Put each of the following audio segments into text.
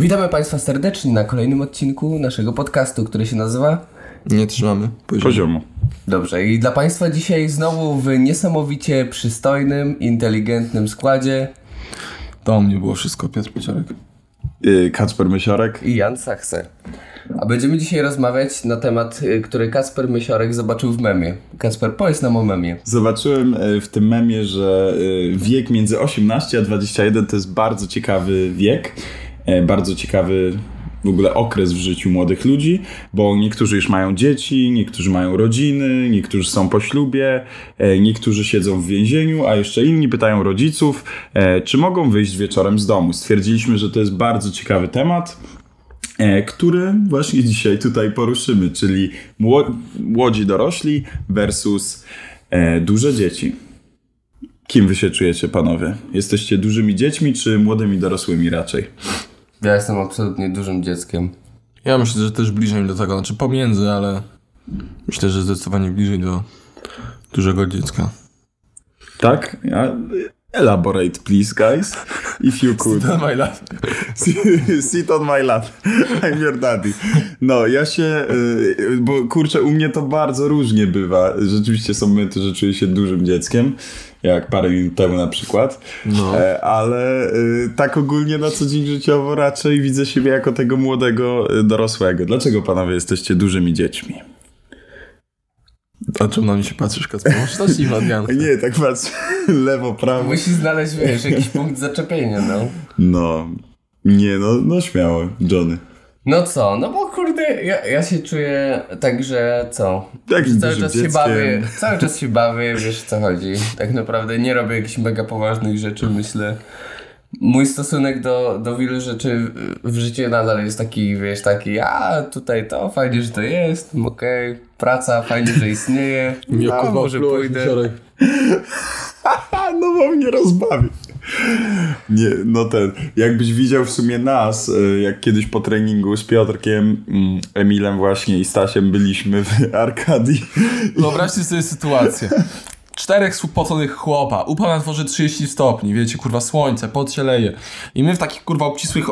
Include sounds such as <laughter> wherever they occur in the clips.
Witamy Państwa serdecznie na kolejnym odcinku naszego podcastu, który się nazywa Nie trzymamy poziomu. poziomu. Dobrze. I dla Państwa dzisiaj znowu w niesamowicie przystojnym, inteligentnym składzie To mnie było wszystko, Piotr Pieciorek. Yy, Kacper Mysiorek. i Jan Sachse. A będziemy dzisiaj rozmawiać na temat, y, który Kasper Mysiorek zobaczył w memie. Kasper, powiedz nam o memie. Zobaczyłem e, w tym memie, że wiek między 18 a 21 to jest bardzo ciekawy wiek, bardzo ciekawy w ogóle okres w życiu młodych ludzi, bo niektórzy już mają dzieci, niektórzy mają rodziny, niektórzy są po ślubie, e, niektórzy siedzą w więzieniu, a jeszcze inni pytają rodziców, e, czy mogą wyjść wieczorem z domu. Stwierdziliśmy, że to jest bardzo ciekawy temat. e, który właśnie dzisiaj tutaj poruszymy, czyli mło- młodzi dorośli versus e, duże dzieci. Kim wy się czujecie, panowie? Jesteście dużymi dziećmi, czy młodymi dorosłymi raczej? Ja jestem absolutnie dużym dzieckiem. Ja myślę, że też bliżej do tego, znaczy pomiędzy, ale myślę, że zdecydowanie bliżej do dużego dziecka. Tak? Ja, elaborate, please, guys. If you could. my love. Sit on my lap. <laughs> <laughs> I'm your daddy. No, ja się, y, bo kurczę, u mnie to bardzo różnie bywa. Rzeczywiście są momenty, że czuję się dużym dzieckiem, jak parę minut temu na przykład. No. E, Ale y, tak ogólnie na co dzień życiowo raczej widzę siebie jako tego młodego y, dorosłego. Dlaczego panowie jesteście dużymi dziećmi? A czym na mnie się patrzysz, Kacper? Masz Adrianka. <laughs> Nie, tak patrzę <laughs> lewo, prawo. Musisz znaleźć, wiesz, jakiś punkt zaczepienia, no. No, nie, no, no śmiało, Johnny. No co, no bo kurde, ja, ja się czuję tak, że co? Takim Cały czas się bawię, cały czas się bawię, wiesz o co chodzi. Tak naprawdę nie robię jakichś mega poważnych rzeczy, myślę. Mój stosunek do, do wielu rzeczy w- w życiu nadal jest taki, wiesz, taki, a tutaj to, fajnie, że to jest, okej, praca, fajnie, że istnieje, no, może pójdę. A, <laughs> no bo mnie rozbawi. Nie, no ten, jakbyś widział w sumie nas, y, jak kiedyś po treningu z Piotrkiem, mm, Emilem właśnie i Stasiem byliśmy w Arkadii. Wyobraźcie sobie sytuację. Czterech spoconych chłopa, upał na dworze 30 stopni, wiecie, kurwa, słońce, pot się leje. I my w takich, kurwa, obcisłych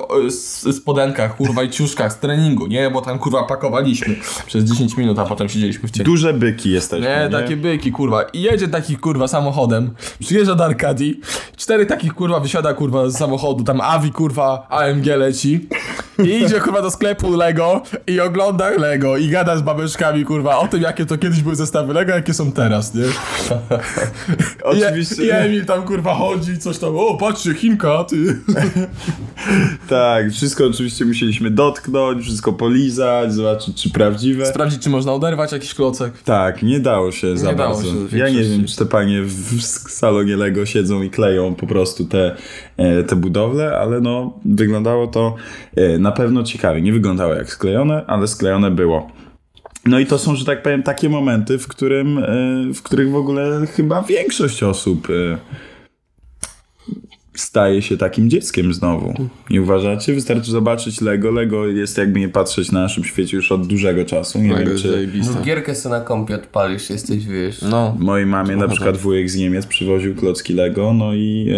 spodenkach, kurwa, i ciuszkach z treningu, nie? Bo tam, kurwa, pakowaliśmy przez 10 minut, a potem siedzieliśmy w cieniu. Duże byki jesteśmy, Nie, nie? takie byki, kurwa. I jedzie taki, kurwa, samochodem, przyjeżdża do Arkadii, cztery takich, kurwa, wysiada, kurwa, z samochodu, tam Avi, kurwa, AMG leci i idzie, kurwa, do sklepu Lego i ogląda Lego i gada z babeczkami, kurwa, o tym, jakie to kiedyś były zestawy Lego, jakie są teraz, nie? <laughs> Oczywiście. I, I Emil tam, kurwa, chodzi, coś tam, o, patrzcie, Chinka, ty. <laughs> Tak, wszystko oczywiście musieliśmy dotknąć, wszystko polizać, zobaczyć czy prawdziwe. Sprawdzić, czy można oderwać jakiś klocek. Tak, nie dało się za dało bardzo. się ja nie wiem, czy te panie w w salonie Lego siedzą i kleją po prostu te, e, te budowle, ale no wyglądało to e, na pewno ciekawie. Nie wyglądało jak sklejone, ale sklejone było. No i to są, że tak powiem, takie momenty, w, którym, e, w których w ogóle chyba większość osób e, staje się takim dzieckiem znowu. Nie uważacie? Wystarczy zobaczyć Lego. Lego jest jakby nie patrzeć na naszym świecie już od dużego czasu. Nie Lego wiem, czy... zajebiste. Gierkę sobie na kompie odpalisz, jesteś, wiesz, No. Mojej mamie na przykład wujek z Niemiec przywoził klocki Lego, no i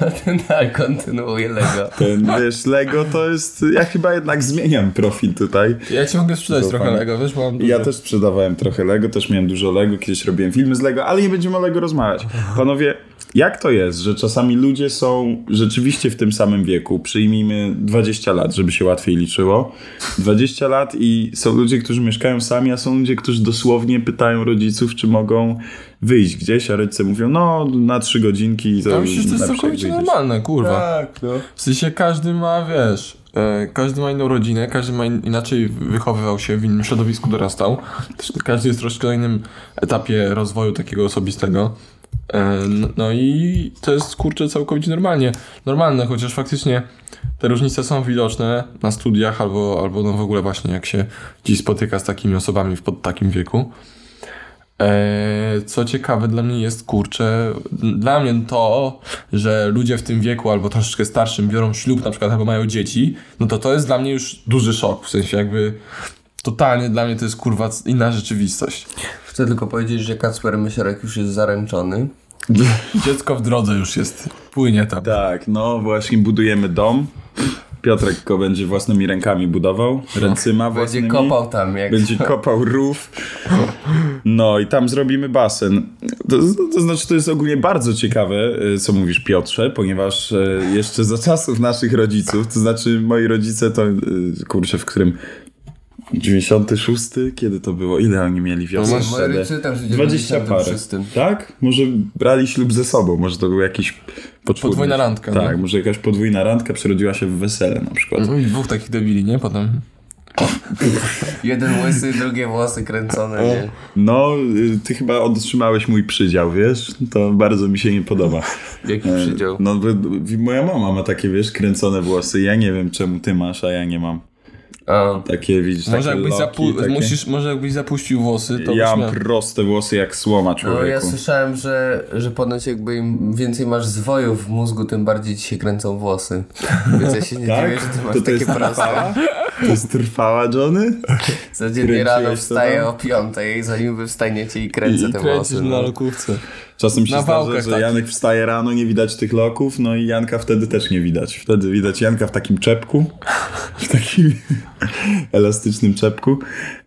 e, <laughs> tak, kontynuuję Lego. ten, wiesz, Lego to jest, ja chyba jednak zmieniam profil tutaj. Ja ci mogę sprzedać trochę. Lego, wiesz, bo mam Ja też sprzedawałem trochę Lego, też miałem dużo Lego, kiedyś robiłem filmy z Lego, ale nie będziemy o Lego rozmawiać. Panowie, jak to jest, że czasami ludzie są rzeczywiście w tym samym wieku, przyjmijmy 20 lat, żeby się łatwiej liczyło, 20 lat i są ludzie, którzy mieszkają sami, a są ludzie, którzy dosłownie pytają rodziców, czy mogą wyjść gdzieś, a rodzice mówią, no na trzy godzinki. To Ja myślę, że to jest całkowicie normalne, kurwa. Tak, no. W sensie każdy ma, wiesz, e, każdy ma inną rodzinę, każdy ma in, inaczej wychowywał się, w innym środowisku dorastał. Każdy jest troszkę na innym etapie rozwoju takiego osobistego. E, n- no i to jest, kurczę, całkowicie normalnie. Normalne, chociaż faktycznie te różnice są widoczne na studiach albo, albo no w ogóle właśnie jak się dziś spotyka z takimi osobami w pod takim wieku. E, Co ciekawe dla mnie jest, kurczę, dla mnie to, że ludzie w tym wieku albo troszeczkę starszym biorą ślub na przykład albo mają dzieci, no to to jest dla mnie już duży szok, w sensie jakby totalnie dla mnie to jest kurwa inna rzeczywistość. Chcę tylko powiedzieć, że Kacper Mysiorek już jest zaręczony. <laughs> Dziecko w drodze już jest, płynie tam. Tak, no właśnie budujemy dom. Piotrek go będzie własnymi rękami budował, ręcyma Będzie własnymi. kopał tam jak... Będzie kopał rów. No i tam zrobimy basen. To, to znaczy, to jest ogólnie bardzo ciekawe, y, co mówisz Piotrze, ponieważ y, jeszcze za czasów naszych rodziców, to znaczy moi rodzice to, y, kurczę, w którym 96? Kiedy to było? Ile oni mieli wiosek Moi wtedy? rodzice tam w 20 parę. 96. Tak? Może brali ślub ze sobą, może to był jakiś poczwórny. Podwójna randka, Tak, no. może jakaś podwójna randka przerodziła się w wesele na przykład. No i dwóch takich debili, nie? Potem. <laughs> Jeden łysy, drugie włosy kręcone, nie? No, y, ty chyba otrzymałeś mój przydział, wiesz? To bardzo mi się nie podoba. Jaki E, przydział? No, moja mama ma takie, wiesz, kręcone włosy. Ja nie wiem, czemu ty masz, a ja nie mam. A, Takie, widzisz, Może takie jakbyś, loki, zapu- takie... musisz, może jakbyś zapuścił włosy, to Ja mam miał... proste włosy jak słoma, no człowieku. ja słyszałem, że, że ponoć jakby im więcej masz zwojów w mózgu, tym bardziej ci się kręcą włosy. Więc ja się nie Tak? dziwię, że ty masz To takie proste. To jest trwała, Johnny? <laughs> Codziennie rano wstaję o piątej, zanim wy wstaniecie i kręcę I te kręcisz włosy. na No. lokówce. Czasem się Na zdarza, wałkach że takich. Janek wstaje rano, nie widać tych loków, no i Janka wtedy też nie widać. Wtedy widać Janka w takim czepku, <laughs> w takim <laughs> elastycznym czepku.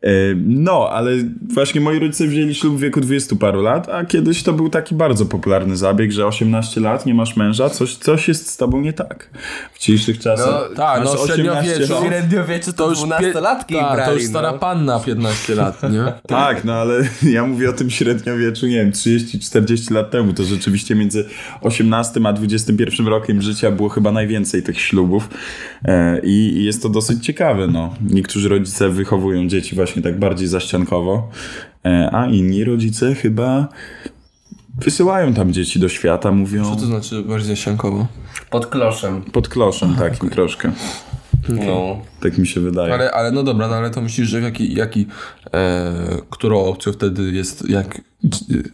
E, No, ale właśnie moi rodzice wzięli ślub w wieku 20 paru lat, a kiedyś to był taki bardzo popularny zabieg, że 18 lat, nie masz męża, coś, coś jest z tobą nie tak. W dzisiejszych czasach. No, Tak, no średniowieczu. średniowieczu to, To już, pie- dwunastolatki tak, brali, to już stara no. panna 15 lat, nie? Tak, no ale <laughs> ja mówię o tym średniowieczu, nie wiem, 30-40 lat temu. To rzeczywiście między 18 a 21 rokiem życia było chyba najwięcej tych ślubów. E, I jest to dosyć ciekawe, no. Niektórzy rodzice wychowują dzieci właśnie tak bardziej zaściankowo, e, a inni rodzice chyba wysyłają tam dzieci do świata, mówią Co to znaczy bardziej siankowo? Pod kloszem. pod kloszem takim troszkę. No. Tak mi się wydaje. Ale, ale no dobra, no ale to myślisz, że jaki, jaki e, którą opcją wtedy jest, jak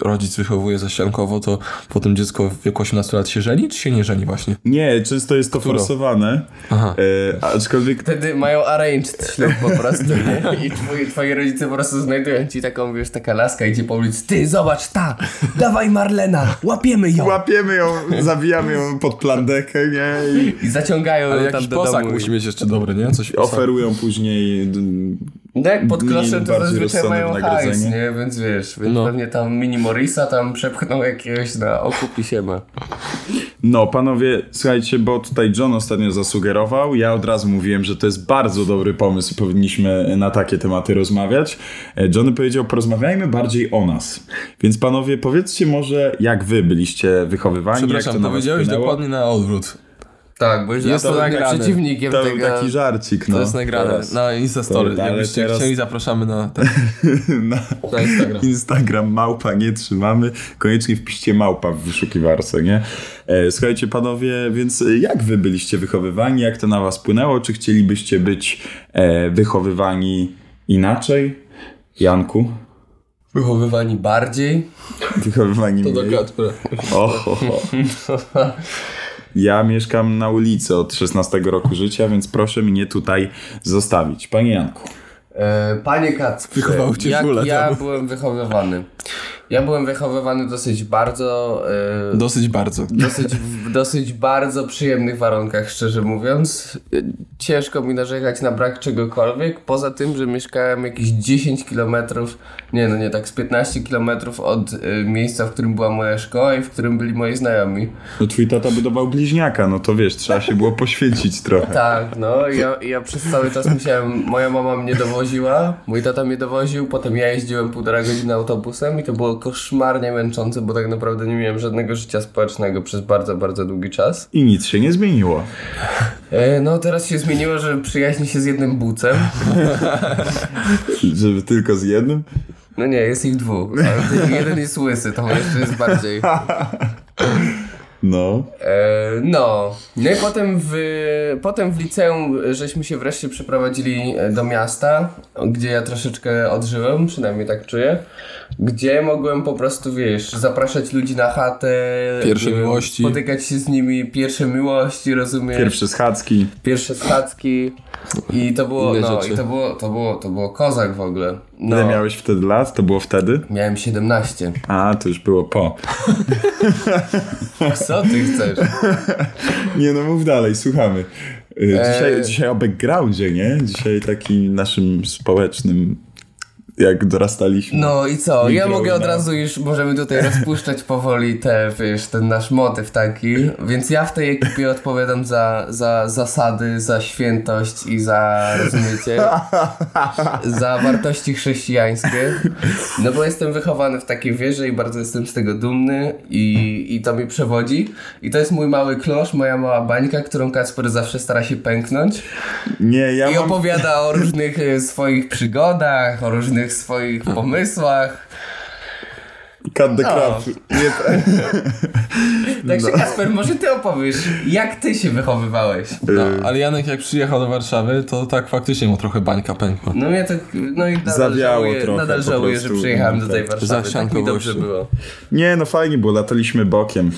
rodzic wychowuje zaściankowo, to potem dziecko w wieku 18 lat się żeni, czy się nie żeni właśnie? Nie, często jest to Którą? forsowane, Aha. e, aczkolwiek Wtedy mają arranged ślub po prostu, nie? I twoi, twoi rodzice po prostu znajdują ci taką, wiesz, taka laska idzie po ulicy. Ty, zobacz, ta! Dawaj Marlena! Łapiemy ją! łapiemy ją, zabijamy ją pod plandekę, nie? I I zaciągają Ale ją tam do posag domu. musi mieć jeszcze dobry, nie? Coś oferują później No jak pod kloszem to zazwyczaj mają hajs, nie? Więc wiesz, więc No. pewnie tam mini Morisa tam przepchną jakiegoś na okup i się ma. No, panowie, słuchajcie, bo tutaj John ostatnio zasugerował. Ja od razu mówiłem, że to jest bardzo dobry pomysł. Powinniśmy na takie tematy rozmawiać. E, Johnny powiedział, porozmawiajmy bardziej o nas. Więc panowie, powiedzcie może, jak wy byliście wychowywani. jak to Przepraszam, na was powiedziałeś dokładnie na odwrót. Tak, bo jest Jest to nagrane. przeciwnikiem To był tego. taki żarcik, no. To jest nagrane teraz. na Instastory. To- ale Jakbyście teraz- chcieli, zapraszamy na, tak, <laughs> na na Instagram. Instagram małpa nie trzymamy. Koniecznie wpiszcie małpa w wyszukiwarce, nie? E, słuchajcie, panowie, więc jak wy byliście wychowywani? Jak to na was wpłynęło? Czy chcielibyście być e, wychowywani inaczej? Janku? Wychowywani bardziej. Wychowywani To do mniej? Kacpra. O, ho, ho. <laughs> Ja mieszkam na ulicy od 16 roku życia, więc proszę mnie tutaj zostawić. Panie Janku. E, Panie Kacprze, Wychował cię jak ja byłem wychowywany? Ja byłem wychowywany dosyć bardzo... E, Dosyć bardzo. dosyć, w dosyć bardzo przyjemnych warunkach, szczerze mówiąc. Ciężko mi narzekać na brak czegokolwiek, poza tym, że mieszkałem jakieś 10 kilometrów, nie no nie tak, z 15 kilometrów od e, miejsca, w którym była moja szkoła i w którym byli moi znajomi. No twój tata budował bliźniaka, no to wiesz, trzeba się było poświęcić trochę. Tak, no ja, ja przez cały czas musiałem, moja mama mnie dowoziła, mój tata mnie dowoził, potem ja jeździłem półtora godziny autobusem i to było koszmarnie męczące, bo tak naprawdę nie miałem żadnego życia społecznego przez bardzo, bardzo długi czas. I nic się nie zmieniło. E, no teraz się zmieniło, że przyjaźni się z jednym bucem. <laughs> Żeby tylko z jednym? No nie, jest ich dwóch, jeden jest łysy, to jeszcze jest bardziej... <laughs> No. E, no, no i potem w, potem w liceum żeśmy się wreszcie przeprowadzili do miasta, gdzie ja troszeczkę odżyłem, przynajmniej tak czuję, gdzie mogłem po prostu, wiesz, zapraszać ludzi na chatę, Pierwsze e, miłości. spotykać się z nimi, pierwsze miłości, rozumiesz, Pierwsze schadzki. pierwsze schadzki i to było, Inne no, rzeczy. i to było, to było, to było kozak w ogóle. No, Ile miałeś wtedy lat? To było wtedy? miałem 17. A, to już było po. <laughs> Co ty chcesz? <laughs> Nie no, mów dalej, słuchamy. Y, Dzisiaj, E. dzisiaj o backgroundzie, nie? Dzisiaj taki naszym społecznym, jak dorastaliśmy. No i co? Ja mogę od razu już, możemy tutaj rozpuszczać <laughs> powoli te, wiesz, ten nasz motyw taki. Więc ja w tej ekipie odpowiadam za, za zasady, za świętość i za, rozumiecie, <laughs> za wartości chrześcijańskie. No bo jestem wychowany w takiej wierze i bardzo jestem z tego dumny i, i to mi przewodzi. I to jest mój mały klosz, moja mała bańka, którą Kasper zawsze stara się pęknać. Nie, ja I mam... opowiada o różnych e, swoich przygodach, o różnych swoich pomysłach. Cut the No. crap. Także <laughs> Kasper, może ty opowiesz, jak ty się wychowywałeś? No, ale Janek jak przyjechał do Warszawy, to tak faktycznie mu trochę bańka pękła. No mnie tak, no i nadal Zawiało żałuję, trochę nadal żałuję, że przyjechałem no, do tej tak. Warszawy, tak mi dobrze było. nie, no fajnie było, lataliśmy bokiem.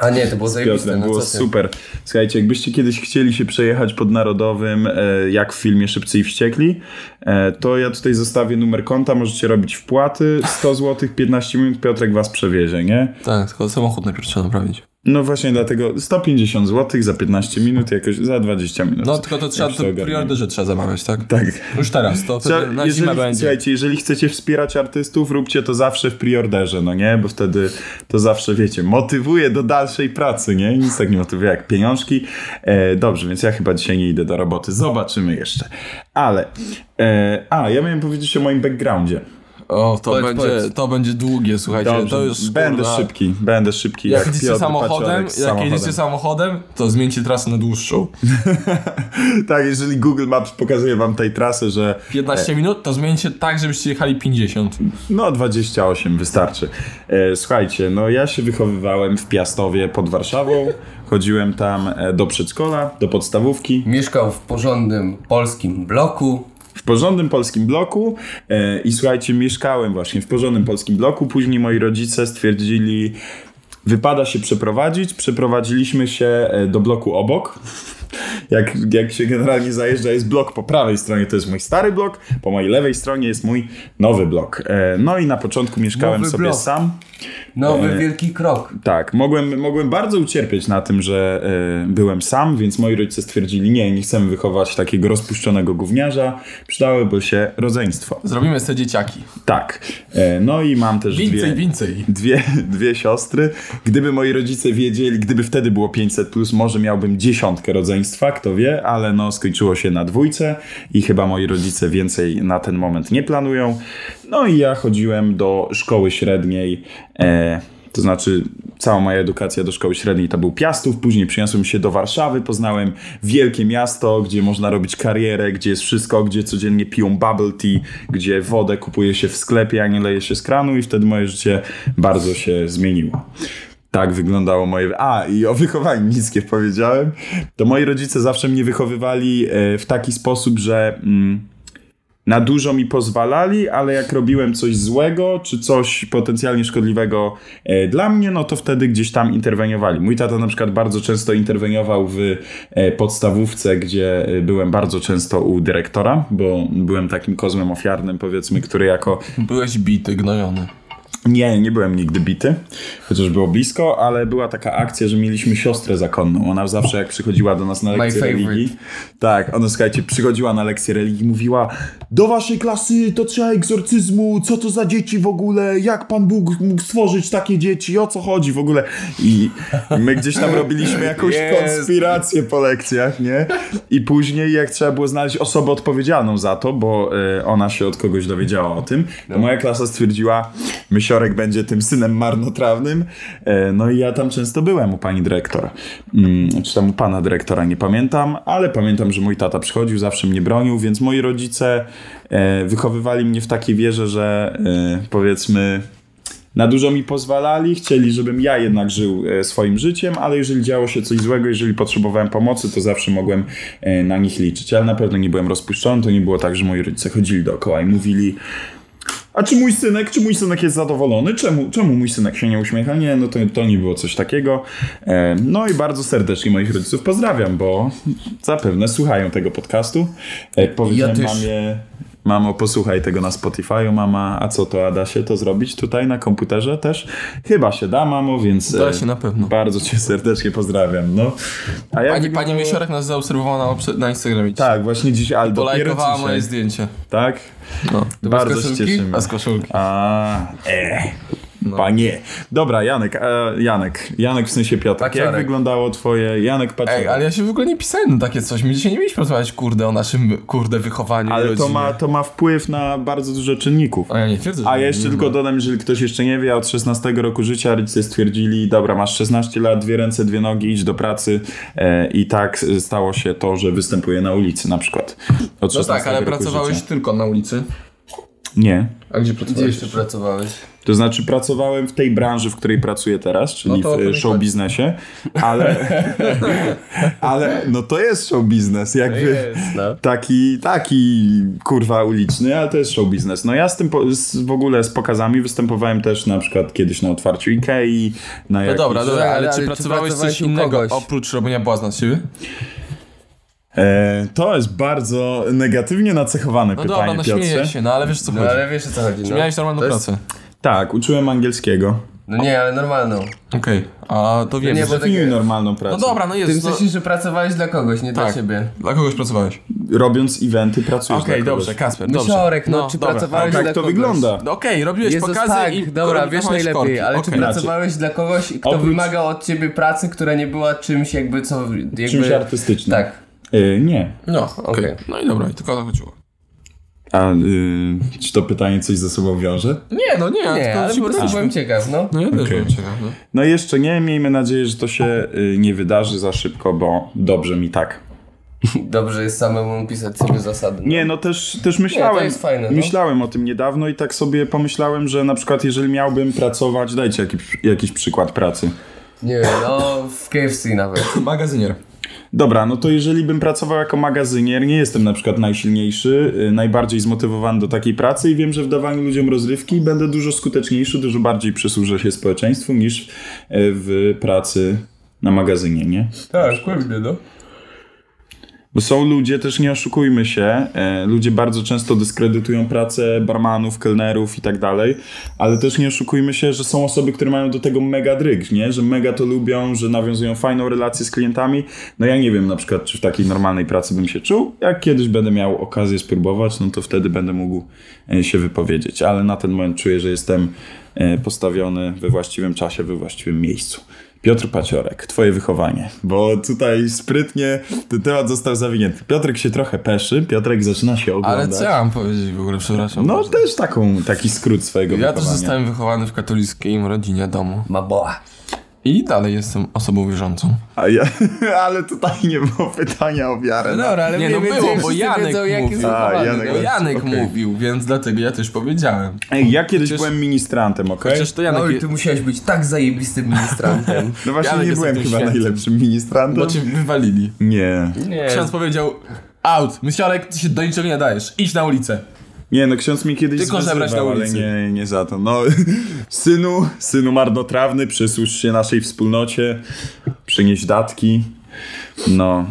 A nie, to było zajebiste, no było super. Słuchajcie, jakbyście kiedyś chcieli się przejechać pod Narodowym, e, jak w filmie Szybcy i Wściekli, e, to ja tutaj zostawię numer konta, możecie robić wpłaty, 100 zł, 15 minut, Piotrek was przewiezie, nie? Tak, tylko samochód najpierw trzeba naprawić. No właśnie dlatego 150 zł za 15 minut, jakoś za 20 minut. No tylko to trzeba, to preorderze trzeba zamawiać, tak? Tak. Już teraz, to Trzeba, na jeżeli, zimę będzie. Słuchajcie, jeżeli chcecie wspierać artystów, róbcie to zawsze w preorderze, no nie? Bo wtedy to zawsze, wiecie, motywuje do dalszej pracy, nie? Nic tak nie motywuje jak pieniążki. E, dobrze, więc ja chyba dzisiaj nie idę do roboty. Zobaczymy jeszcze. Ale, e, a, ja miałem powiedzieć o moim backgroundzie. O, to, Powiedz, będzie, powiedz. to będzie długie, słuchajcie. Dobrze, to już, będę kurwa, szybki, będę szybki. Jak Jak, jedziecie Piotr samochodem, jak samochodem. jedziecie samochodem, to zmieńcie trasę na dłuższą. <laughs> Tak, jeżeli Google Maps pokazuje wam tej trasy, że 15 minut, to zmieńcie tak, żebyście jechali 50. No, 28 wystarczy. E, słuchajcie, no ja się wychowywałem w Piastowie pod Warszawą. Chodziłem tam e, do przedszkola, do podstawówki. Mieszkał w porządnym polskim bloku. W porządnym polskim bloku e, i słuchajcie, mieszkałem właśnie w porządnym polskim bloku. Później moi rodzice stwierdzili, wypada się przeprowadzić. Przeprowadziliśmy się e, do bloku obok. <laughs> Jak, jak się generalnie zajeżdża, jest blok po prawej stronie, to jest mój stary blok, po mojej lewej stronie jest mój nowy blok. E, no i na początku mieszkałem Nowy sobie blok. sam. Nowy E, wielki krok. Tak, mogłem, mogłem bardzo ucierpieć na tym, że e, byłem sam, więc moi rodzice stwierdzili, nie, nie chcemy wychować takiego rozpuszczonego gówniarza, przydałyby się rodzeństwo. Zrobimy sobie dzieciaki. Tak, e, no i mam też Więcej, dwie, więcej. dwie, dwie siostry. Gdyby moi rodzice wiedzieli, gdyby wtedy było 500+, plus, może miałbym dziesiątkę rodzeństwa, kto wie, ale no skończyło się na dwójce i chyba moi rodzice więcej na ten moment nie planują. No i ja chodziłem do szkoły średniej, to znaczy cała moja edukacja do szkoły średniej to był Piastów, później przyniosłem się do Warszawy, poznałem wielkie miasto, gdzie można robić karierę, gdzie jest wszystko, gdzie codziennie piją bubble tea, gdzie wodę kupuje się w sklepie, a nie leje się z kranu i wtedy moje życie bardzo się zmieniło. Tak wyglądało moje. A, i o wychowaniu niskie powiedziałem. To moi rodzice zawsze mnie wychowywali e, w taki sposób, że. Mm, na dużo mi pozwalali, ale jak robiłem coś złego, czy coś potencjalnie szkodliwego e, dla mnie, no to wtedy gdzieś tam interweniowali. Mój tata na przykład bardzo często interweniował w e, podstawówce, gdzie e, byłem bardzo często u dyrektora, bo byłem takim kozłem ofiarnym, powiedzmy, który jako Byłeś bity, gnojony. Nie, nie byłem nigdy bity, chociaż było blisko, ale była taka akcja, że mieliśmy siostrę zakonną. Ona zawsze jak przychodziła do nas na lekcję religii, tak, ona słuchajcie, przychodziła na lekcję religii i mówiła do waszej klasy to trzeba egzorcyzmu, co to za dzieci w ogóle, jak Pan Bóg mógł stworzyć takie dzieci, o co chodzi w ogóle. I my gdzieś tam robiliśmy jakąś Jest. konspirację po lekcjach, nie? I później jak trzeba było znaleźć osobę odpowiedzialną za to, bo e, ona się od kogoś dowiedziała o tym, to moja klasa stwierdziła, Będzie tym synem marnotrawnym. E, no i ja tam często byłem u pani dyrektor. Mm, czy tam u pana dyrektora, nie pamiętam, ale pamiętam, że mój tata przychodził, zawsze mnie bronił, więc moi rodzice e, wychowywali mnie w takiej wierze, że e, powiedzmy na dużo mi pozwalali, chcieli, żebym ja jednak żył swoim życiem, ale jeżeli działo się coś złego, jeżeli potrzebowałem pomocy, to zawsze mogłem na nich liczyć. Ale na pewno nie byłem rozpuszczony, to nie było tak, że moi rodzice chodzili dookoła i mówili a czy mój synek, czy mój synek jest zadowolony? Czemu, czemu mój synek się nie uśmiecha? Nie, no to, to nie było coś takiego. E, no i bardzo serdecznie moich rodziców pozdrawiam, bo zapewne słuchają tego podcastu. E, powiedziałem też. mamie, Mamo, posłuchaj tego na Spotify'u, mama, a co to Adasie to zrobić tutaj na komputerze też? Chyba się da, mamo, więc Da e, się na pewno. bardzo cię serdecznie pozdrawiam, no. A jak Pani, wyglądało- pani Miesiorek nas zaobserwowała na, na Instagramie. Tak, właśnie dziś, ale dopiero dzisiaj. moje zdjęcie. Tak? No. Bardzo się cieszymy. A z koszulki. A, e, panie. Dobra, Janek, e, Janek, Janek w sensie Piotr. Jak Paciorek. wyglądało twoje, Janek Paciorek? Ej, ale ja się w ogóle nie pisałem na takie coś. My dzisiaj nie mieliśmy rozmawiać, kurde, o naszym, kurde, wychowaniu Ale to ma, to ma wpływ na bardzo dużo czynników. A ja nie twierdzę, A nie jeszcze ma. tylko dodam, jeżeli ktoś jeszcze nie wie, od 16 roku życia rodzice stwierdzili, dobra, masz 16 lat, dwie ręce, dwie nogi, idź do pracy e, i tak stało się to, że występuje na ulicy na przykład. Od No 16 tak, ale pracowałeś życia. tylko na ulicy. Nie. A gdzie Gdzie pracowałeś? jeszcze pracowałeś? To znaczy pracowałem w tej branży, w której pracuję teraz, czyli No w e, show biznesie, ale, <laughs> ale no to jest show biznes, jakby Jest, no. taki, taki kurwa uliczny, ale to jest show biznes. No ja z tym po, z, w ogóle z pokazami występowałem też na przykład kiedyś na otwarciu Ikei, na No jakichś... dobra, dobra, Ale- ale, ale czy czy pracowałeś pracowałeś coś innego kogoś? oprócz robienia błazna z siebie? E, to jest bardzo negatywnie nacechowane No pytanie, dobra, no Piotrze. śmieję się, no ale wiesz co No chodzi. ale wiesz o co chodzi, Czy no. miałeś normalną To jest- pracę? Tak, uczyłem angielskiego. No nie, ale normalną. Okej, a to wiem. nie, że- bo- takie- normalną pracę. No dobra, no Ty jest. w No, sensie, że pracowałeś dla kogoś, nie dla Tak. siebie. dla kogoś pracowałeś? Robiąc eventy pracujesz Okej, dla kogoś. dobrze, Kasper, dobrze. Mysiorek, no, czy dobra. pracowałeś Tak dla to kogoś? wygląda. No Okej, robiłeś Jezus, pokazy tak, i dobra, wiesz najlepiej, korki. ale czy Okej. pracowałeś dla kogoś, kto Oprócz- wymagał od ciebie pracy, która nie była czymś jakby co... Jakby... Czymś artystycznym. Tak. E, nie. No, okej. Okej. No i dobra, i tylko o to chodziło. A y, czy to pytanie coś ze sobą wiąże? Nie, no nie, Nie, tylko ale po prostu byłem ciekaw, no. No ja też Okej. byłem ciekaw, no. No jeszcze nie, miejmy nadzieję, że to się y, nie wydarzy za szybko, bo dobrze mi tak. <laughs> Dobrze jest samemu pisać sobie zasady. Nie, no też, też myślałem, jest fajne, no. myślałem o tym niedawno i tak sobie pomyślałem, że na przykład jeżeli miałbym pracować, dajcie jakiś, jakiś przykład pracy. Nie, no w KFC nawet. <laughs> Magazynier. Dobra, no to jeżeli bym pracował jako magazynier, nie jestem na przykład najsilniejszy, y, najbardziej zmotywowany do takiej pracy i wiem, że w dawaniu ludziom rozrywki będę dużo skuteczniejszy, dużo bardziej przysłużę się społeczeństwu niż y, w pracy na magazynie, nie? Tak, pewnie, no. Bo są ludzie, też nie oszukujmy się, e, ludzie bardzo często dyskredytują pracę barmanów, kelnerów i tak dalej, ale też nie oszukujmy się, że są osoby, które mają do tego mega dryg, nie? Że mega to lubią, że nawiązują fajną relację z klientami. No ja nie wiem na przykład, czy w takiej normalnej pracy bym się czuł. Jak kiedyś będę miał okazję spróbować, no to wtedy będę mógł e, się wypowiedzieć, ale na ten moment czuję, że jestem e, postawiony we właściwym czasie, we właściwym miejscu. Piotr Paciorek, twoje wychowanie, bo tutaj sprytnie ten temat został zawinięty. Piotrek się trochę peszy, Piotrek zaczyna się oglądać. Ale co ja mam powiedzieć w ogóle, przepraszam. No bardzo. też taką, taki skrót swojego Ja też wychowania. zostałem wychowany w katolickiej rodzinie domu. Maboa. I dalej jestem osobą wierzącą. A ja, <laughs> ale tutaj nie było pytania o wiarę. No dobra, ale Nie, no było, bo Janek wiedzą, mówił. A, Janek. Bo. Janek mówił, więc dlatego ja też powiedziałem. Ej, ja kiedyś Przecież- byłem ministrantem, okej? Chociaż to Janek... No i ty musiałeś być tak zajebistym ministrantem. <laughs> No właśnie Janek nie byłem chyba świętym. najlepszym ministrantem. Bo cię wywalili. Nie. Nie. Ksiądz powiedział, out, myślałek, ty się do niczego nie dajesz, idź na ulicę. Nie, no ksiądz mi kiedyś Tylko zwyzywał, żebrać na ale ulicy. nie, nie za to. No, <laughs> synu, synu marnotrawny, przysłuż się naszej wspólnocie, przynieś datki. No.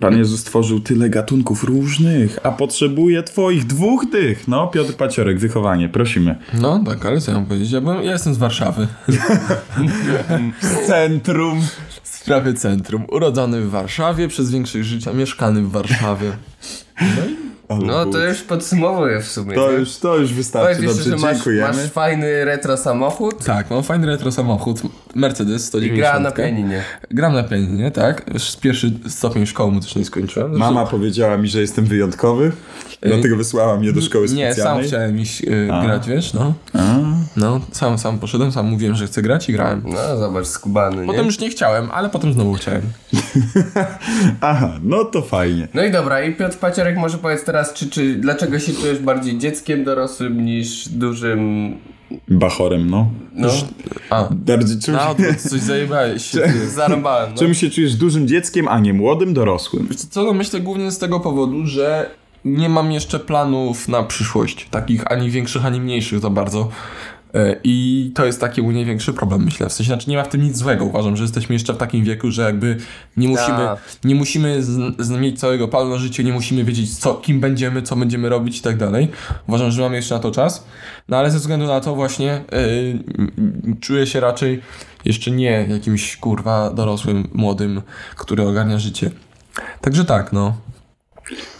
Pan Jezus stworzył tyle gatunków różnych, a potrzebuje twoich dwóch tych. No, Piotr Paciorek, wychowanie, prosimy. No tak, ale co ja mam powiedzieć? Ja, byłem, ja jestem z Warszawy. <laughs> Centrum. Z prawie centrum. Urodzony w Warszawie, przez większość życia mieszkany w Warszawie. No to już podsumowuję w sumie. To nie? już, to już Powiedz wystarczy. jeszcze, Dobrze, że masz, dziękujemy. masz fajny retro samochód Tak, mam fajny retro samochód, Mercedes i 190. gra na pianinie. Gram na pianinie, tak. Już pierwszy stopień szkoły mu też nie skończyłem. Zresztą- Mama powiedziała mi, że jestem wyjątkowy, dlatego wysłała mnie do szkoły Nie, sam specjalnej. chciałem iść y, grać, wiesz, no. A, No, sam, sam poszedłem, sam mówiłem, że chcę grać i grałem. No zobacz, skubany, Potem nie? już nie chciałem, ale potem znowu chciałem. <laughs> Aha, no to fajnie. No i dobra, i Piotr Paciorek może powiedz teraz, czy, czy dlaczego się czujesz bardziej dzieckiem dorosłym niż dużym... Bachorem, no. No, A, Bardziej czym, na odwrót, coś zajebałeś zarąbałem, no. czym się czujesz dużym dzieckiem, a nie młodym dorosłym? Co, no myślę głównie z tego powodu, że nie mam jeszcze planów na przyszłość. Takich ani większych, ani mniejszych za bardzo. E, I to jest taki u niej większy problem, myślę. W sensie, znaczy nie ma w tym nic złego. Uważam, że jesteśmy jeszcze w takim wieku, że jakby nie musimy, Tak. nie musimy z, z mieć całego planu na życie, nie musimy wiedzieć, co, kim będziemy, co będziemy robić i tak dalej. Uważam, że mamy jeszcze na to czas. No ale ze względu na to właśnie yy, czuję się raczej jeszcze nie jakimś kurwa dorosłym, młodym, który ogarnia życie. Także tak, no.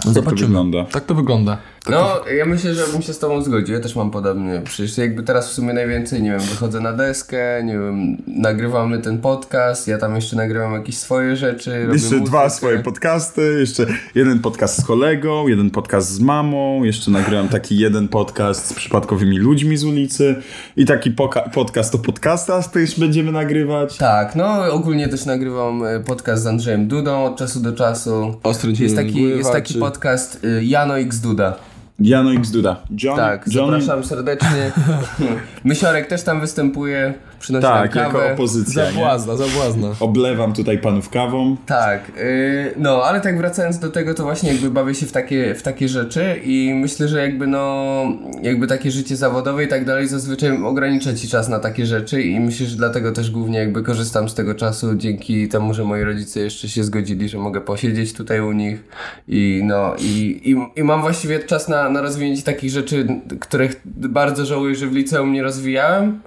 Tak to wygląda. Tak to wygląda. No, ja myślę, że bym się z tobą zgodził. Ja też mam podobnie. Przecież jakby teraz w sumie najwięcej, nie wiem, wychodzę na deskę, nie wiem, nagrywamy ten podcast, ja tam jeszcze nagrywam jakieś swoje rzeczy. robię Jeszcze dwa muzykę. swoje podcasty, jeszcze jeden podcast z kolegą, jeden podcast z mamą, jeszcze nagrałem taki jeden podcast z przypadkowymi ludźmi z ulicy i taki podcast o podcastach też będziemy nagrywać. Tak, no ogólnie też nagrywam e, podcast z Andrzejem Dudą od czasu do czasu. Ostry dzień Jest taki, jest taki podcast y, Jano X Duda. Jano X Duda. John, Tak, Johnny, zapraszam serdecznie. <laughs> Mysiorek też tam występuje, przynosi tak, nam jako kawę. opozycja, nie? Zabłazna, zabłazna. Oblewam tutaj panów kawą. Tak, yy, no ale tak wracając do tego, to właśnie jakby bawię się w takie, w takie rzeczy i myślę, że jakby no, jakby takie życie zawodowe i tak dalej zazwyczaj ogranicza ci czas na takie rzeczy i myślę, że dlatego też głównie jakby korzystam z tego czasu dzięki temu, że moi rodzice jeszcze się zgodzili, że mogę posiedzieć tutaj u nich i no i, i, i mam właściwie czas na, na rozwinięcie takich rzeczy, których bardzo żałuję, że w liceum nie rozwijałem.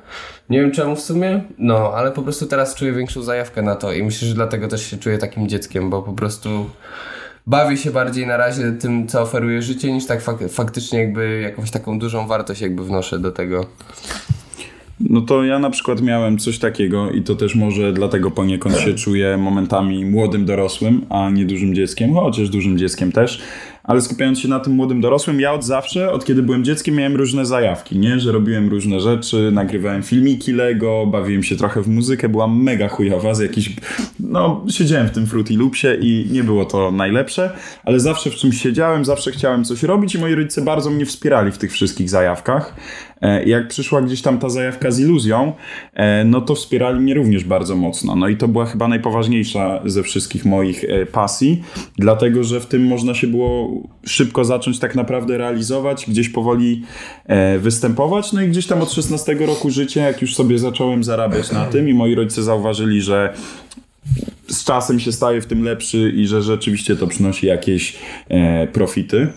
Nie wiem czemu w sumie, no, ale po prostu teraz czuję większą zajawkę na to i myślę, że dlatego też się czuję takim dzieckiem, bo po prostu bawię się bardziej na razie tym, co oferuje życie, niż tak fak- faktycznie jakby jakąś taką dużą wartość jakby wnoszę do tego. No to ja na przykład miałem coś takiego i to też może dlatego poniekąd się czuję momentami młodym dorosłym, a nie dużym dzieckiem, chociaż dużym dzieckiem też. Ale skupiając się na tym młodym dorosłym, ja od zawsze, od kiedy byłem dzieckiem, miałem różne zajawki, nie? Że robiłem różne rzeczy, nagrywałem filmiki Lego, bawiłem się trochę w muzykę, była mega chujowa z jakiś... No, siedziałem w tym Fruity Loopsie i nie było to najlepsze, ale zawsze w czymś siedziałem, zawsze chciałem coś robić i moi rodzice bardzo mnie wspierali w tych wszystkich zajawkach. E, Jak przyszła gdzieś tam ta zajawka z iluzją, e, no to wspierali mnie również bardzo mocno. No i to była chyba najpoważniejsza ze wszystkich moich e, pasji, dlatego że w tym można się było szybko zacząć tak naprawdę realizować, gdzieś powoli występować. No i gdzieś tam od 16 roku życia, jak już sobie zacząłem zarabiać na tym i moi rodzice zauważyli, że z czasem się staje w tym lepszy i że rzeczywiście to przynosi jakieś profity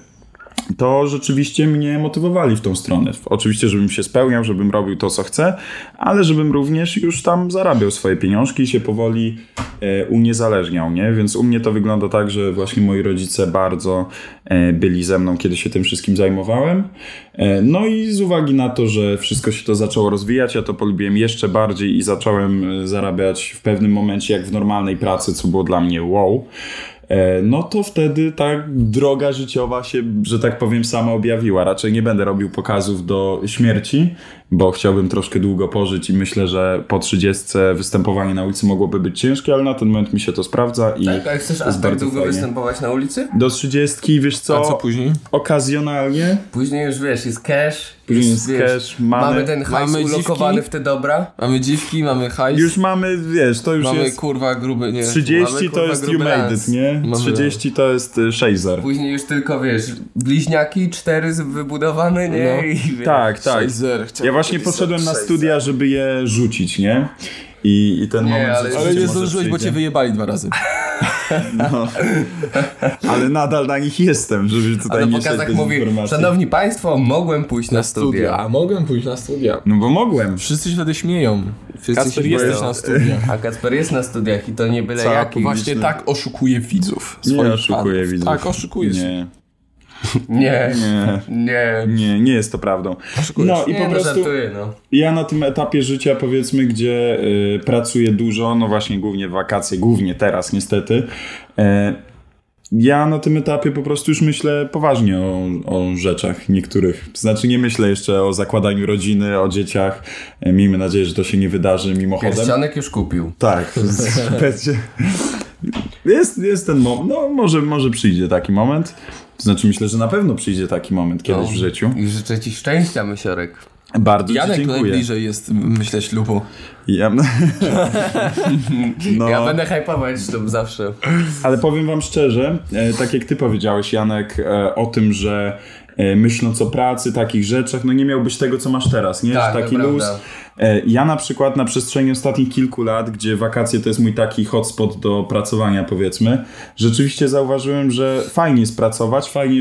to rzeczywiście mnie motywowali w tą stronę. Oczywiście, żebym się spełniał, żebym robił to, co chcę, ale żebym również już tam zarabiał swoje pieniążki i się powoli e, uniezależniał, nie? Więc u mnie to wygląda tak, że właśnie moi rodzice bardzo e, byli ze mną, kiedy się tym wszystkim zajmowałem. E, no i z uwagi na to, że wszystko się to zaczęło rozwijać, ja to polubiłem jeszcze bardziej i zacząłem e, zarabiać w pewnym momencie jak w normalnej pracy, co było dla mnie wow. E, no to wtedy ta droga życiowa się, że tak powiem, sama objawiła. Raczej nie będę robił pokazów do śmierci, bo chciałbym troszkę długo pożyć i myślę, że po 30 występowanie na ulicy mogłoby być ciężkie, ale na ten moment mi się to sprawdza i Tak, a chcesz aż tak bardzo długo fajnie. występować na ulicy? Do 30, wiesz co, A co później? okazjonalnie, Później już wiesz, jest cash. Później jest, cash, mamy- mamy ten hajs mamy ulokowany dziwki. w te dobra. Mamy dziwki, mamy hajs, już mamy, wiesz, to już mamy jest... kurwa gruby, nie. 30 mamy, to kurwa, jest you made it, nie? Mamy 30 to jest y, shazer. Później już tylko, wiesz, bliźniaki, cztery z- wybudowane, nie? No. I, wiesz, Tak, tak. Shazer, Ja właśnie poszedłem na studia, żeby je rzucić, nie? I, i ten Nie, moment ale- Ale nie zdążyłeś, bo cię wyjebali dwa razy. No. Ale nadal na nich jestem, żeby tutaj na nie pokazach mówi, informacji. szanowni państwo, mogłem pójść na, Na studia. A mogłem pójść na studia. No bo mogłem. Wszyscy się wtedy śmieją. Wszyscy jest jesteś na studiach. A Kacper jest na studiach i to nie byle Co, jaki. Właśnie liczny. tak oszukuje widzów. Nie fanów. widzów. Tak, oszukujesz. Nie, <laughs> Nie, nie, nie. nie, nie jest to prawdą. No i Nie, po prostu żartuję, no. ja na tym etapie życia, powiedzmy, gdzie y, pracuję dużo, no właśnie głównie w wakacje, głównie teraz niestety, e, ja na tym etapie po prostu już myślę poważnie o, o rzeczach niektórych. Znaczy nie myślę jeszcze o zakładaniu rodziny, o dzieciach. E, Miejmy nadzieję, że to się nie wydarzy mimochodem. Pierścionek już kupił. Tak, <laughs> będzie. Jest, jest ten moment. No, może, może przyjdzie taki moment. To znaczy, myślę, że na pewno przyjdzie taki moment kiedyś No. w życiu. I życzę ci szczęścia, Mysiorek. Bardzo Janek Ci dziękuję. najbliżej jest, myślę, ślubu. Ja, <laughs> no, Ja będę hypować to zawsze. ale powiem wam szczerze, e, tak jak ty powiedziałeś, Janek, e, o tym, że e, myśląc o pracy, takich rzeczach, no nie miałbyś tego, co masz teraz, nie? Tak, taki prawda. luz. E, Ja na przykład na przestrzeni ostatnich kilku lat, gdzie wakacje to jest mój taki hotspot do pracowania, powiedzmy, rzeczywiście zauważyłem, że fajnie jest pracować, fajnie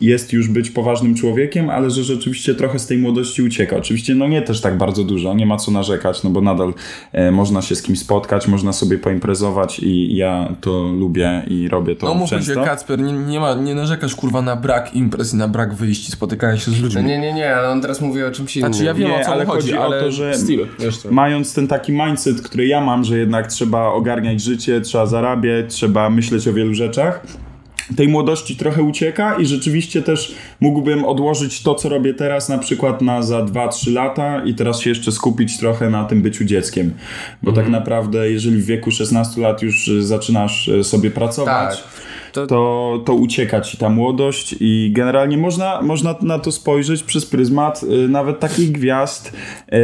jest już być poważnym człowiekiem, ale że rzeczywiście trochę z tej młodości ucieka. Oczywiście, no nie też tak bardzo dużo, nie ma co narzekać, no bo nadal e, można się z kimś spotkać, można sobie poimprezować i ja to lubię i robię to No mówmy często. się, Kacper, nie, nie, ma, nie narzekasz kurwa na brak imprez i na brak wyjść i spotykania się z ludźmi. No nie, nie, nie, ale on teraz mówi o czymś innym. Znaczy ja wiem Nie, o co ale chodzi, chodzi o ale to, że- wiesz co. Mając ten taki mindset, który ja mam, że jednak trzeba ogarniać życie, trzeba zarabiać, trzeba myśleć o wielu rzeczach, tej młodości trochę ucieka i rzeczywiście też mógłbym odłożyć to, co robię teraz, na przykład na za 2-3 lata i teraz się jeszcze skupić trochę na tym byciu dzieckiem. Bo tak naprawdę, jeżeli w wieku 16 lat już zaczynasz y, sobie pracować, Tak. To, to, to ucieka ci ta młodość i generalnie można, można na to spojrzeć przez pryzmat y, nawet takich gwiazd,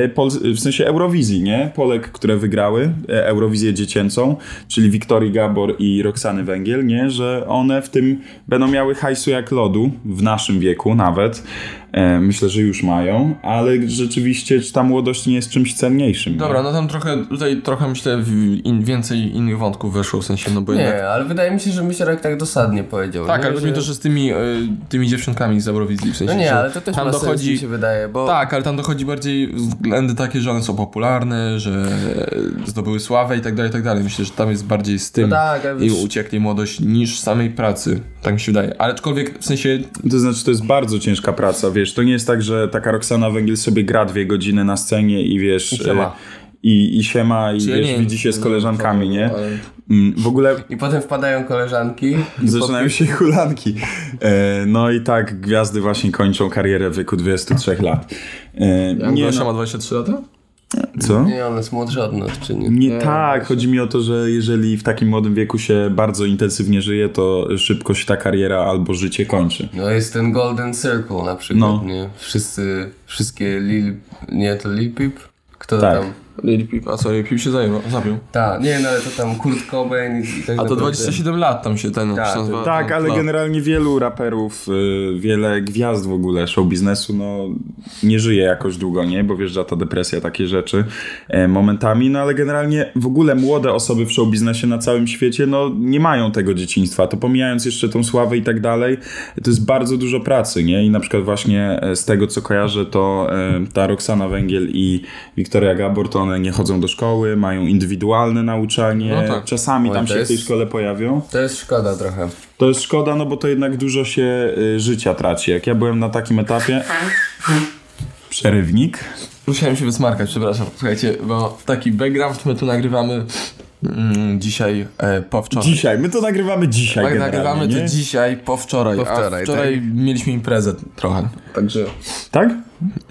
y, pol, w sensie Eurowizji, nie? Polek, które wygrały y, Eurowizję dziecięcą, czyli Wiktorii Gabor i Roxany Węgiel, nie? Że one w tym będą miały hajsu jak lodu, w naszym wieku nawet. E, myślę, że już mają, ale rzeczywiście czy ta młodość nie jest czymś cenniejszym. nie? Dobra, no tam trochę, tutaj trochę myślę in, więcej innych wątków weszło, w sensie, no bo jednak... nie, ale wydaje mi się, że Misierek tak dosadnie powiedział. Tak, nie? ale chodzi mi Że- też z tymi, y, tymi dziewczynkami z Eurowizji, w sensie, No nie, że ale to też tam ma sens, dochodzi... mi się wydaje, bo... Tak, ale tam dochodzi bardziej względy takie, że one są popularne, że zdobyły sławę i tak dalej, i tak dalej. Myślę, że tam jest bardziej z tym No tak, i wiesz- uciekli młodość niż samej pracy. Tak mi się wydaje. Ale aczkolwiek w sensie To znaczy, to jest bardzo ciężka praca, wiesz, to nie jest tak, że taka Roxana Węgiel sobie gra dwie godziny na scenie i wiesz... I siema. e, I, I siema, i Czy ja wiesz, nie- widzi się z koleżankami, nie? ale- Mm, W ogóle I potem wpadają koleżanki. i <laughs> zaczynają się hulanki. E, No i tak gwiazdy właśnie kończą karierę w wieku 23 lat. E, Nie, Nie, Gosia no, ma 23 lata? Co? Nie, on jest młodszy od nas, czy nie? Nie tak, chodzi mi o to, że jeżeli w takim młodym wieku się bardzo intensywnie żyje, to szybko się ta kariera albo życie kończy. No jest ten Golden Circle na przykład, No. nie? Wszyscy, wszystkie Lil... Nie, to Lil Peep? Kto Tak. tam? Lil Peep, a co, Peep się zajął, zabił. Tak, nie, no ale to tam Kurt Cobain i, tak A to naprawdę- 27 lat tam się ten... Tak, się nazywa, Tak, ten ale klub. generalnie wielu raperów, y, wiele gwiazd w ogóle show biznesu, no nie żyje jakoś długo, nie? Bo wjeżdża ta depresja, takie rzeczy e, momentami, no ale generalnie w ogóle młode osoby w show biznesie na całym świecie, no nie mają tego dzieciństwa. To pomijając jeszcze tą sławę i tak dalej, to jest bardzo dużo pracy, nie? I na przykład właśnie e, z tego, co kojarzę, to e, ta Roxana Węgiel i Wiktoria Gabor, to one nie chodzą do szkoły, mają indywidualne nauczanie, No tak. czasami tam się w tej jest- szkole pojawią. To jest szkoda trochę. To jest szkoda, no bo to jednak dużo się y, życia traci. Jak ja byłem na takim etapie. Przerywnik. Musiałem się wysmarkać, przepraszam. Słuchajcie, bo taki background my tu nagrywamy dzisiaj e, po wczoraj. Dzisiaj, my to nagrywamy dzisiaj. Tak, nagrywamy nie? to dzisiaj po wczoraj. Po wczoraj, a wczoraj mieliśmy imprezę trochę. Także. Tak?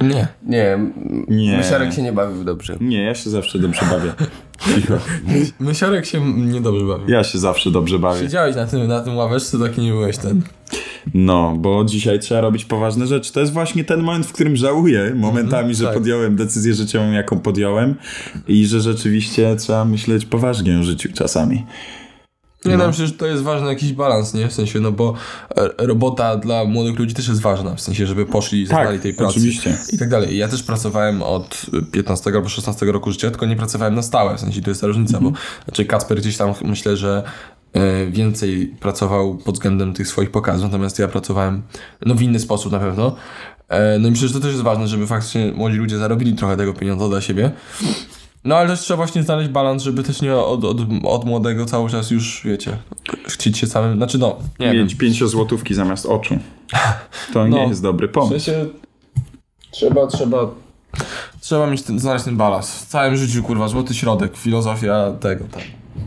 Nie. Nie, Nie. Się nie bawił dobrze. Nie, ja się zawsze dobrze bawię. Cicho. Mysiorek się niedobrze bawił. Ja się zawsze dobrze bawię. Siedziałeś na tym, na tym ławeczce, taki nie byłeś ten. No, bo dzisiaj trzeba robić poważne rzeczy. To jest właśnie ten moment, w którym żałuję momentami, że tak. podjąłem decyzję życiową, jaką podjąłem i że rzeczywiście trzeba myśleć poważnie o życiu czasami. Nie No. no. myślę, że to jest ważny jakiś balans, nie? W sensie, no bo e, robota dla młodych ludzi też jest ważna, w sensie, żeby poszli i zaznali tej pracy. Tak, oczywiście. I tak dalej. Ja też pracowałem od 15 albo 16 roku życia, tylko nie pracowałem na stałe, w sensie to jest ta różnica, Mhm. bo znaczy Kacper gdzieś tam myślę, że więcej pracował pod względem tych swoich pokazów, natomiast ja pracowałem no w inny sposób na pewno. E, no i myślę, że to też jest ważne, żeby faktycznie młodzi ludzie zarobili trochę tego pieniądza dla siebie. No ale też trzeba właśnie znaleźć balans, żeby też nie od, od, od młodego cały czas już, wiecie, chcieć się samym, znaczy no, nie. Mieć pięciozłotówki zamiast oczu. To nie No. jest dobry W pomysł. sensie trzeba, trzeba, trzeba mieć ten, znaleźć ten balans. W całym życiu, kurwa, złoty środek, filozofia tego, tam,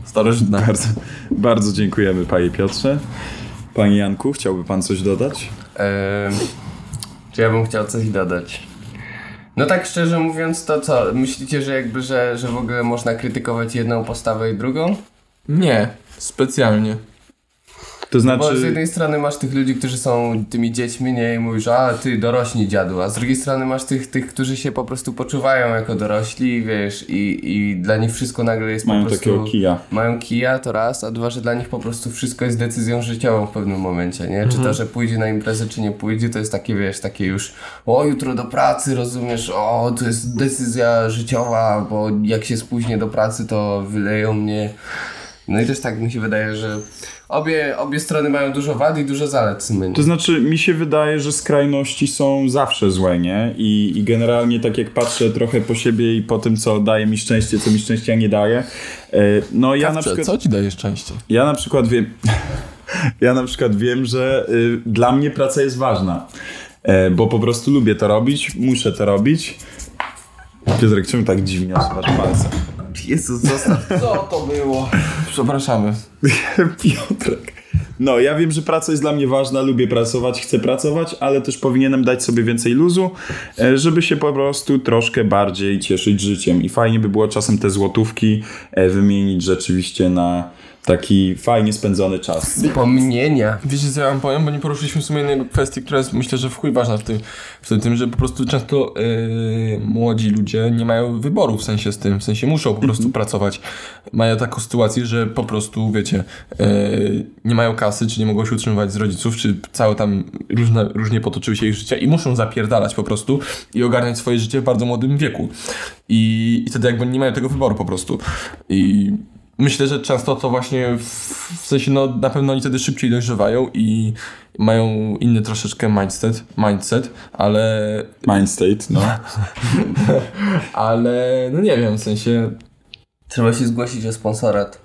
starożytna. Bardzo, bardzo dziękujemy Panie Piotrze. Panie Janku, chciałby Pan coś dodać? Ehm, czy ja bym chciał coś dodać? No tak szczerze mówiąc, to co? Myślicie, że jakby, że, że w ogóle można krytykować jedną postawę i drugą? Nie, specjalnie. To znaczy... Bo z jednej strony masz tych ludzi, którzy są tymi dziećmi, nie, i mówisz, a ty dorośli dziadu, a z drugiej strony masz tych, tych którzy się po prostu poczuwają jako dorośli, wiesz, i, i dla nich wszystko nagle jest Mają po prostu... takiego kija. Mają kija, to raz, a dwa, że dla nich po prostu wszystko jest decyzją życiową w pewnym momencie, nie? Czy to, że pójdzie na imprezę, czy nie pójdzie, to jest takie, wiesz, takie już o, jutro do pracy, rozumiesz, o, to jest decyzja życiowa, bo jak się spóźnię do pracy, to wyleją mnie. No i też tak mi się wydaje, że obie, obie strony mają dużo wad i dużo zalet. To znaczy, mi się wydaje, że skrajności są zawsze złe, nie? I, I generalnie tak jak patrzę trochę po siebie i po tym, co daje mi szczęście, co mi szczęścia nie daje, e, no ja na Kawcze, przykład... co ci daje szczęście? Ja na przykład wiem, <laughs> ja na przykład wiem, że y, dla mnie praca jest ważna, e, bo po prostu lubię to robić, muszę to robić. Piotrek, czemu tak dziwnie osuwasz palce? Jezus, zostaw. <laughs> Co to było? Przepraszamy. <laughs> Piotrek. No, ja wiem, że praca jest dla mnie ważna, lubię pracować, chcę pracować, ale też powinienem dać sobie więcej luzu, e, żeby się po prostu troszkę bardziej cieszyć życiem. I fajnie by było czasem te złotówki e, wymienić rzeczywiście na taki fajnie spędzony czas. Wspomnienia. Wiecie co ja wam powiem, bo nie poruszyliśmy w sumie jednej kwestii, która jest myślę, że w chuj ważna w tym, w tym że po prostu często yy, młodzi ludzie nie mają wyboru w sensie z tym, w sensie muszą po prostu pracować. Mają taką sytuację, że po prostu wiecie, yy, nie mają kasy, czy nie mogą się utrzymywać z rodziców, czy całe tam różne, różnie potoczyły się ich życia i muszą zapierdalać po prostu i ogarniać swoje życie w bardzo młodym wieku. I, i wtedy jakby nie mają tego wyboru po prostu. I Myślę, że często to właśnie w, w sensie, no na pewno oni wtedy szybciej dojrzewają i mają inny troszeczkę mindset, mindset ale, Mindstate, no. <laughs> ale no nie wiem, w sensie Trzeba się zgłosić o sponsorat.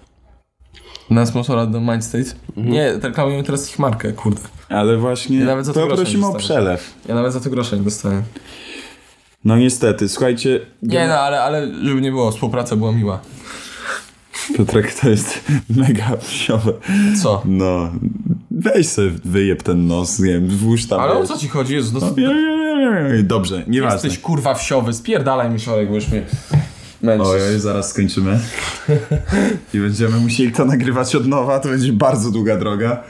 na sponsora do Mindstate. Nie, reklamujemy teraz ich markę, kurde. Ale właśnie Ja nawet za to to prosimy o przelew. Ja nawet za to grosza nie dostałem. No niestety, słuchajcie. Nie no, ale, ale żeby nie było, współpraca była miła. Piotrek to jest mega wsiowe. Co? No, weź sobie wyjeb ten nos, nie wiem, włóż tam. Ale o co ci chodzi? Jezu, no, Dobrze, nieważne. jesteś kurwa wsiowy, spierdalaj myślałek, bo już mnie męczysz. Zaraz skończymy. I będziemy musieli to nagrywać od nowa, to będzie bardzo długa droga.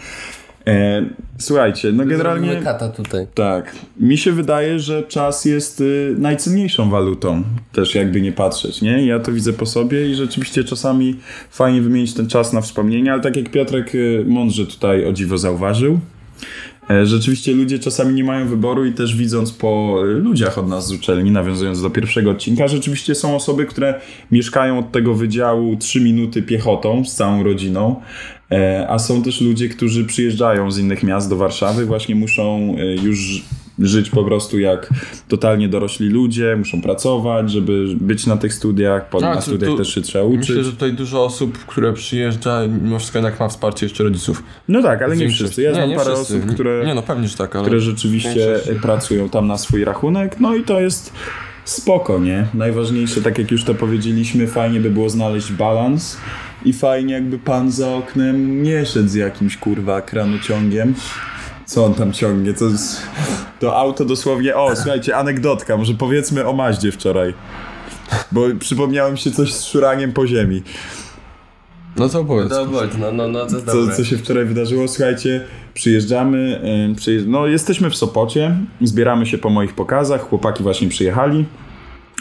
E, słuchajcie, no generalnie... Kata tutaj. Tak. Mi się wydaje, że czas jest y, najcenniejszą walutą. Też jakby nie patrzeć, nie? Ja to widzę po sobie i rzeczywiście czasami fajnie wymienić ten czas na wspomnienia, ale tak jak Piotrek y, mądrze tutaj o dziwo zauważył, Rzeczywiście ludzie czasami nie mają wyboru i też widząc po y, ludziach od nas z uczelni, nawiązując do pierwszego odcinka, rzeczywiście są osoby, które mieszkają od tego wydziału 3 minuty piechotą z całą rodziną, e, a są też ludzie, którzy przyjeżdżają z innych miast do Warszawy, właśnie muszą e, już żyć po prostu jak totalnie dorośli ludzie, muszą pracować, żeby być na tych studiach, po, A, na tu- studiach tu- też się trzeba uczyć. Myślę, że tutaj dużo osób, które przyjeżdża, mimo wszystko jednak ma wsparcie jeszcze rodziców. No tak, ale nie wszyscy. Ja Nie, znam nie parę wszyscy. osób, które... Nie no, pewnie, że tak, ale... które rzeczywiście pracują tam na swój rachunek, no i to jest spoko, nie? Najważniejsze, tak jak już to powiedzieliśmy, fajnie by było znaleźć balans i fajnie jakby pan za oknem nie szedł z jakimś kurwa kranociągiem. Co on tam ciągnie? Jest, to auto dosłownie... O, słuchajcie, anegdotka, może powiedzmy o Maździe wczoraj. Bo przypomniałem się coś z szuraniem po ziemi. No to opowiedz. No bądź, no, no, no, to jest co, co się wczoraj wydarzyło. Słuchajcie, przyjeżdżamy, yy, przyjeżdż... no jesteśmy w Sopocie, zbieramy się po moich pokazach, chłopaki właśnie przyjechali.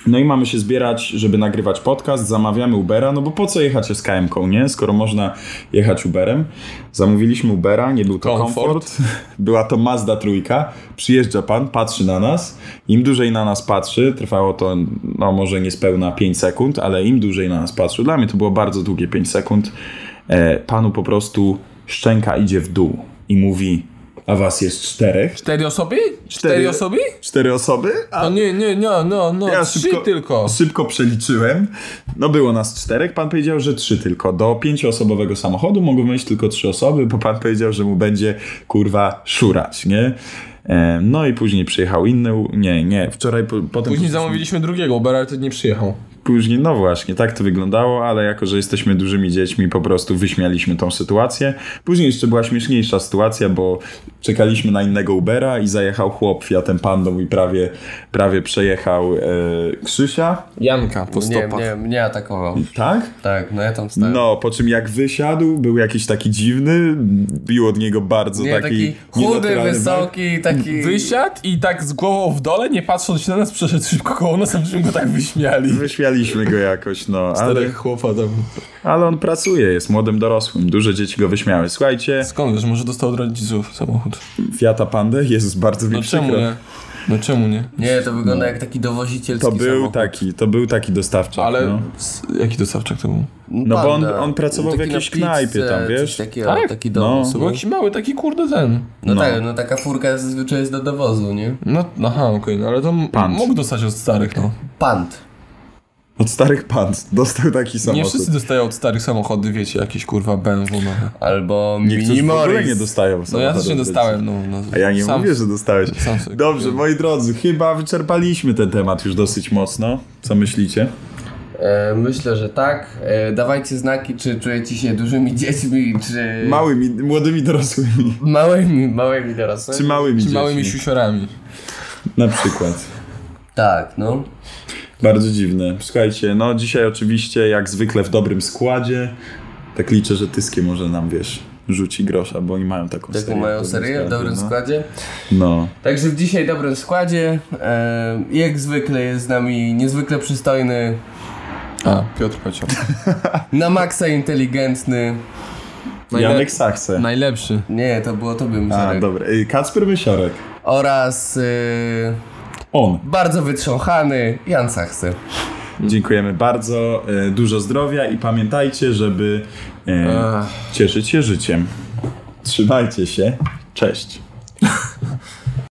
No i mamy się zbierać, żeby nagrywać podcast, zamawiamy Ubera, no bo po co jechać SKM-ką, nie? Skoro można jechać Uberem. Zamówiliśmy Ubera, nie był to Komfort. komfort. <laughs> Była to Mazda trójka. Przyjeżdża pan, patrzy na nas. Im dłużej na nas patrzy, trwało to no może niespełna 5 sekund, ale im dłużej na nas patrzył, dla mnie to było bardzo długie 5 sekund, e, panu po prostu szczęka idzie w dół i mówi, a was jest czterech? Cztery osoby? Cztery, Cztery- osoby? Cztery osoby? A No nie, nie, nie, no, no, Ja trzy szybko- tylko. Szybko przeliczyłem. No było nas czterech. Pan powiedział, że trzy tylko. Do pięcioosobowego samochodu mogą wejść tylko trzy osoby, bo pan powiedział, że mu będzie kurwa szurać, nie? E, No i później przyjechał inny. Nie, nie. Wczoraj po, potem. Później zamówiliśmy drugiego, ale to nie przyjechał. Później, no właśnie, tak to wyglądało, ale jako, że jesteśmy dużymi dziećmi, po prostu wyśmialiśmy tą sytuację. Później jeszcze była śmieszniejsza sytuacja, bo czekaliśmy na innego Ubera i zajechał chłop Fiatem Pandą i prawie, prawie przejechał e, Krzysia. Janka po Nie, stopach. nie, mnie atakował. Tak? Tak, no ja tam stałem. No, po czym jak wysiadł, był jakiś taki dziwny, bił od niego bardzo nie, taki, taki chudy, wysoki, taki... Wysiadł i tak z głową w dole, nie patrząc na nas, przeszedł szybko koło nas, a myśmy go tak wyśmiali. Wyśmialiśmy go jakoś, no, ale, chłopa tam. ale on pracuje, jest młodym dorosłym. Duże dzieci go wyśmiały. Słuchajcie, Skąd wiesz, może dostał od rodziców samochód? Fiata Pandę, Jezus, bardzo mi No czemu nie? No czemu nie? Nie, to wygląda jak taki dowozicielski To był samochód. taki, to był taki dostawczak, Ale no. jaki dostawczak to był? No bo on- Panda. on pracował w Taki jakiejś knajpie tam, wiesz? Takiego, Tak? Taki No. dowóz. To był jakiś mały taki kurde ten. No, No. tak, no taka furka zazwyczaj jest do dowozu, nie? No, aha, okej, no ale to Pant. mógł dostać od starych, no. Pant. Od starych pand dostał taki Nie samochód. wszyscy dostają od starych samochody, wiecie, jakieś kurwa BMW nowe. Albo Minimoris. nie dostają No ja też nie do dostałem, no. no A ja nie sam, mówię, że dostałeś. Dobrze, kupiłem. moi drodzy, chyba wyczerpaliśmy ten temat już dosyć mocno. Co myślicie? E, myślę, że tak. E, dawajcie znaki, czy czujecie się dużymi <laughs> dziećmi, czy Małymi, młodymi dorosłymi. małymi, małymi dorosłymi. Czy małymi Czy dziećmi. małymi siusiorami. Na przykład. Tak, no. Bardzo dziwne. Słuchajcie, no dzisiaj oczywiście jak zwykle w dobrym składzie. Tak liczę, że Tyskie może nam, wiesz, rzuci grosza, bo oni mają taką Taką serię. mają w dobrym serię w dobrym no. składzie. No. Także w dzisiaj dobrym składzie. E, jak zwykle jest z nami niezwykle przystojny, A, Piotr Pacior. <laughs> na maksa inteligentny. Janek Sachse. Najlepszy. Nie, to było tobie A, Mysiorek. dobra. Y, Kacper Mysiorek. Oraz e, On. bardzo wytrząchany Jan Sachse. Dziękujemy bardzo. e, Dużo zdrowia i pamiętajcie, żeby e, cieszyć się życiem. Trzymajcie się. Cześć. <laughs>